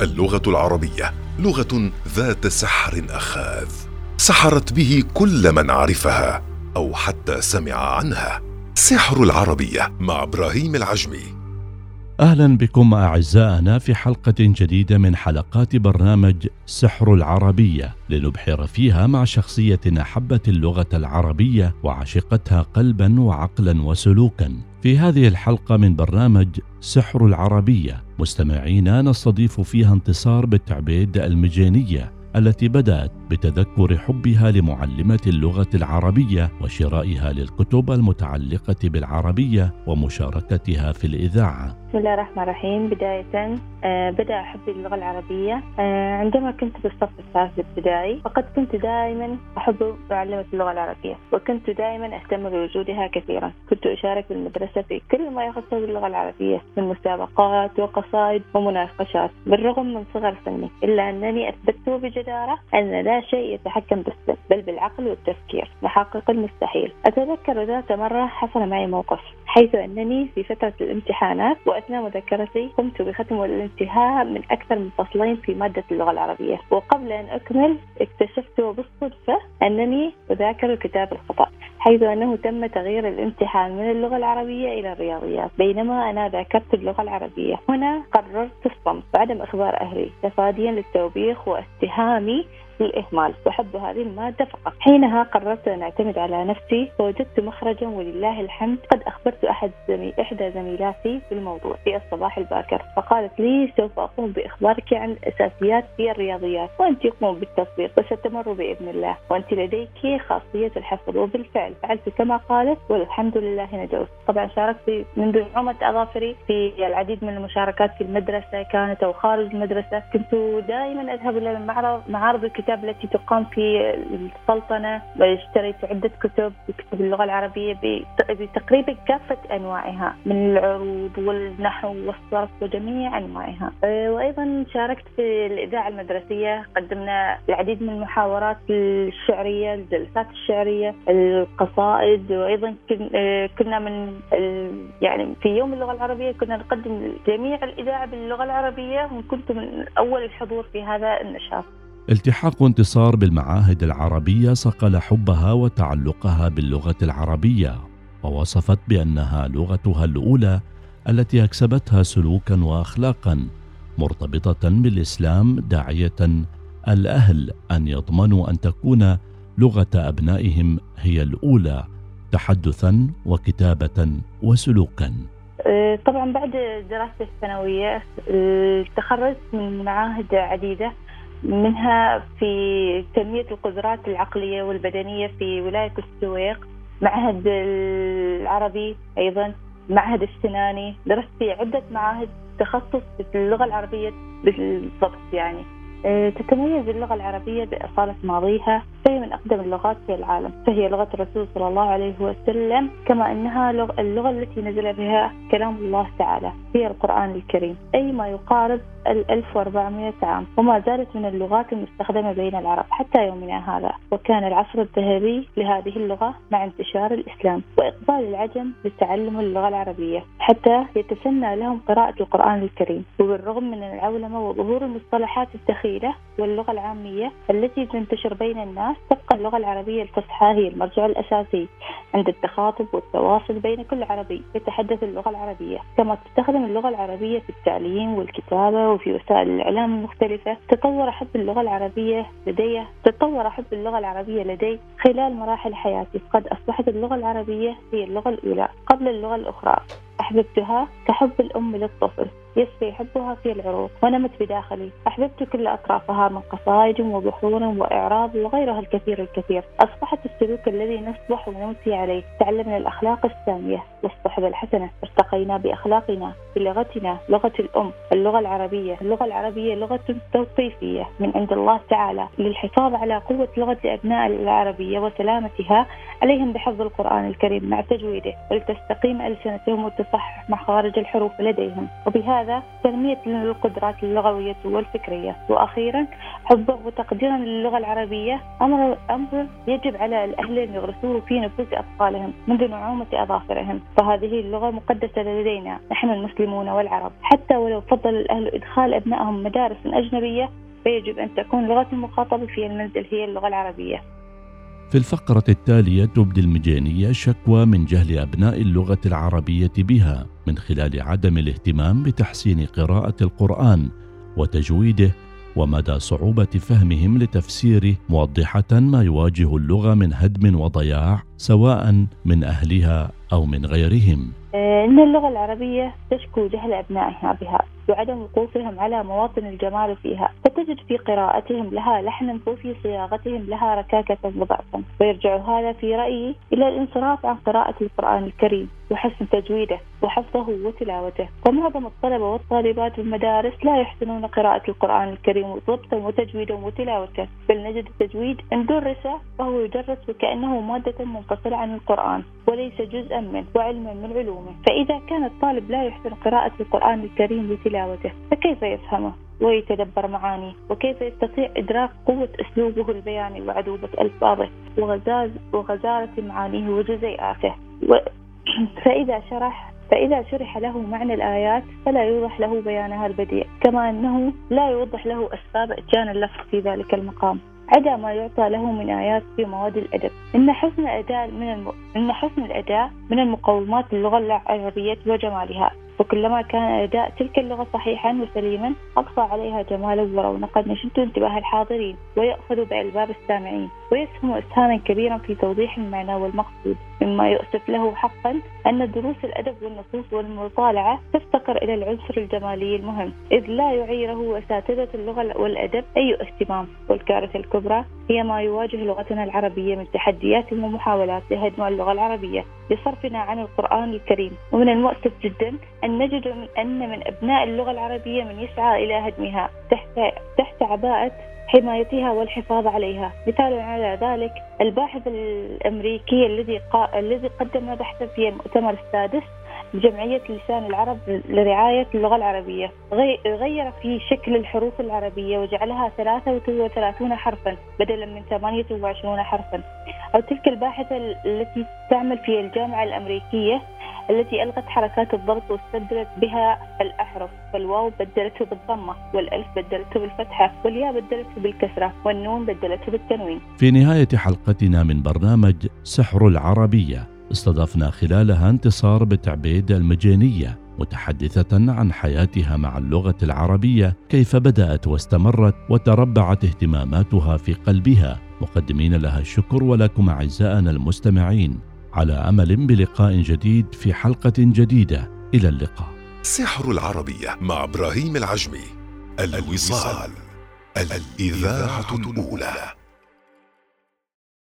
اللغة العربية لغة ذات سحر أخاذ سحرت به كل من عرفها أو حتى سمع عنها. سحر العربية مع إبراهيم العجمي. أهلا بكم أعزائنا في حلقة جديدة من حلقات برنامج سحر العربية لنبحر فيها مع شخصية أحبت اللغة العربية وعشقتها قلبا وعقلا وسلوكا. في هذه الحلقة من برنامج سحر العربية مستمعينا نستضيف فيها انتصار بالتعبيد المجانية التي بدأت بتذكر حبها لمعلمة اللغة العربية وشرائها للكتب المتعلقة بالعربية ومشاركتها في الإذاعة. بسم الله الرحمن الرحيم. بداية آه بدأ حبي اللغة العربية. آه عندما كنت في الصف الثالث الابتدائي فقد كنت دائما أحب معلمة اللغة العربية وكنت دائما أهتم بوجودها كثيرا. كنت أشارك بالمدرسة في كل ما يخص باللغة العربية من مسابقات وقصائد ومناقشات بالرغم من صغر سني إلا أنني أثبت بجدارة أن لا شيء يتحكم بالسن بل بالعقل والتفكير. لحقق المستحيل. أتذكر ذات مرة حصل معي موقف. حيث أنني في فترة الامتحانات وأثناء مذاكرتي قمت بختم الانتهاء من أكثر من فصلين في مادة اللغة العربية. وقبل أن أكمل اكتشفت بالصدفة أنني أذاكر الكتاب الخطأ حيث أنه تم تغيير الامتحان من اللغة العربية إلى الرياضيات بينما أنا ذاكرت اللغة العربية. هنا قررت الصمت وعدم إخبار أهلي تفاديا للتوبيخ واتهامي للإهمال. وحب هذه المادة فقط. حينها قررت أن أعتمد على نفسي ووجدت مخرجا ولله الحمد. قد أخبرت أحد زمي... إحدى زميلاتي بالموضوع في الصباح الباكر فقالت لي سوف أقوم بإخبارك عن الأساسيات في الرياضيات وأنت قوم بالتطبيق وستمر بإذن الله وأنت لديك خاصية الحفظ وبالفعل فعلت كما قالت والحمد لله نجوت. طبعا شاركت منذ نعومة أظافري في العديد من المشاركات في المدرسة كانت أو خارج المدرسة. كنت دائما أذهب إلى المعرض معارض الكتاب الكتاب التي تقام في السلطنة اشتريت عدة كتب بكتب اللغة العربية بتقريبا كافة أنواعها من العروض والنحو والصرف وجميع أنواعها. أه، وأيضا شاركت في الإذاعة المدرسية قدمنا العديد من المحاورات الشعرية الجلسات الشعرية القصائد وأيضا أه، كنا من يعني في يوم اللغة العربية كنا نقدم جميع الإذاعة باللغة العربية وكنت من أول الحضور في هذا النشاط. التحاق انتصار بالمعاهد العربية صقل حبها وتعلقها باللغة العربية ووصفت بأنها لغتها الأولى التي أكسبتها سلوكا واخلاقا مرتبطة بالإسلام داعية الأهل أن يضمنوا أن تكون لغة أبنائهم هي الأولى تحدثا وكتابة وسلوكا. أه، طبعا بعد دراستي الثانوية أه، تخرجت من معاهد عديدة. منها في تنمية القدرات العقلية والبدنية في ولاية السويق معهد العربي أيضا معهد السناني. درست في عدة معاهد تخصص في اللغة العربية بالضبط يعني. أه، تتميز اللغة العربية بأصالة ماضيها. فهي من أقدم اللغات في العالم فهي لغة الرسول صلى الله عليه وسلم كما أنها اللغة التي نزل بها كلام الله تعالى هي القرآن الكريم أي ما يقارب ال 1400 عام وما زالت من اللغات المستخدمة بين العرب حتى يومنا هذا وكان العصر الذهبي لهذه اللغة مع انتشار الإسلام وإقبال العجم لتعلم اللغة العربية حتى يتسنى لهم قراءة القرآن الكريم وبالرغم من العولمة وظهور المصطلحات الدخيلة واللغة العامية التي تنتشر بين الناس تبقى اللغة العربية الفصحى هي المرجع الأساسي عند التخاطب والتواصل بين كل عربي يتحدث اللغة العربية. كما تستخدم اللغة العربية في التعليم والكتابة وفي وسائل الإعلام المختلفة تطور حب اللغة العربية لدي تطور حب اللغة العربية لدي خلال مراحل حياتي. قد أصبحت اللغة العربية هي اللغة الأولى قبل اللغة الأخرى. أحببتها كحب الأم للطفل. يسري حبها في العروق ونمت بداخلي. أحببت كل أطرافها من قصائد وبحور وإعراب وغيرها الكثير الكثير. أصبحت السلوك الذي نصبح ونمسي عليه تعلمنا الأخلاق السامية. والصحبة الحسنة ارتقينا بأخلاقنا. بلغتنا لغة الأم اللغة العربية. اللغة العربية لغة توقيفية من عند الله تعالى للحفاظ على قوة لغة أبناء العربية وسلامتها عليهم بحفظ القرآن الكريم مع تجويده ولتستقيم ألسنتهم وتصحح مخارج الحروف لديهم. وبهذا هذا تنمية القدرات اللغوية والفكرية. وأخيرا حبا وتقديرا للغة العربية أمر أمر يجب على الأهل أن يغرسوه في نفوس أطفالهم منذ نعومة أظافرهم. فهذه اللغة مقدسة لدينا. نحن المسلمون والعرب حتى ولو فضل الأهل إدخال أبنائهم مدارس أجنبية فيجب أن تكون لغة المخاطب في المنزل هي اللغة العربية في الفقرة التالية تبدي المجانية شكوى من جهل أبناء اللغة العربية بها من خلال عدم الاهتمام بتحسين قراءة القرآن وتجويده ومدى صعوبة فهمهم لتفسيره موضحة ما يواجه اللغة من هدم وضياع سواء من أهلها أو من غيرهم. آه، إن اللغة العربية تشكو جهل أبنائها بها. وعدم وقوفهم على مواطن الجمال فيها. فتجد في قراءتهم لها لحنا وفي صياغتهم لها ركاكة وضعفا ويرجع هذا في رأيي إلى الانصراف عن قراءة القرآن الكريم وحسن تجويده وحفظه وتلاوته. ومعظم الطلبة والطالبات في المدارس لا يحسنون قراءة القرآن الكريم ضبطا وتجويدا وتلاوته. بل نجد التجويد إن درس فهو يدرس وكأنه مادة منفصلة عن القرآن وليس جزءا منه وعلما من علومه. فإذا كان الطالب لا يحسن قراءة القرآن الكريم وتلاوته فكيف يفهمه؟ ويتدبر معانيه وكيف يستطيع إدراك قوة أسلوبه البياني وعذوبة ألفاظه وغزاز وغزارة معانيه وجزيئاته. و... فإذا شرح فإذا شرح له معنى الآيات فلا يوضح له بيانها البديع كما أنه لا يوضح له أسباب إتيان اللفظ في ذلك المقام. عدا ما يعطى له من آيات في مواد الأدب. إن حسن الأداء من الم... إن حسن الأداء من المقومات اللغة العربية وجمالها. وكلما كان أداء تلك اللغة صحيحا وسليما أقصى عليها جمالا ورونقا يشد انتباه الحاضرين ويأخذ بألباب السامعين ويسهم إسهاما كبيرا في توضيح المعنى والمقصود. مما يؤسف له حقا أن دروس الأدب والنصوص والمطالعة تفتقر إلى العنصر الجمالي المهم إذ لا يعيره أساتذة اللغة والأدب أي اهتمام. والكارثة الكبرى هي ما يواجه لغتنا العربية من تحديات ومحاولات لهدم اللغة العربية لصرفنا عن القرآن الكريم. ومن المؤسف جدا أن نجد أن من أبناء اللغة العربية من يسعى إلى هدمها تحت تحت عباءة حمايتها والحفاظ عليها. مثال على ذلك الباحث الأمريكي الذي الذي قدم بحثا في المؤتمر السادس بجمعية لسان العرب لرعاية اللغة العربية. غير في شكل الحروف العربية وجعلها 33 حرفا بدلا من 28 حرفا. أو تلك الباحثة التي تعمل في الجامعة الأمريكية التي ألغت حركات الضبط واستبدلت بها الأحرف. فالواو بدلته بالضمة والألف بدلته بالفتحة والياء بدلته بالكسرة والنون بدلته بالتنوين. في نهاية حلقتنا من برنامج سحر العربية استضفنا خلالها انتصار بتعبيد المجانية متحدثة عن حياتها مع اللغة العربية كيف بدأت واستمرت وتربعت اهتماماتها في قلبها. مقدمين لها الشكر ولكم أعزائنا المستمعين. على أمل بلقاء جديد في حلقة جديدة. إلى اللقاء. سحر العربية مع إبراهيم العجمي. الوصال. الإذاعة الأولى.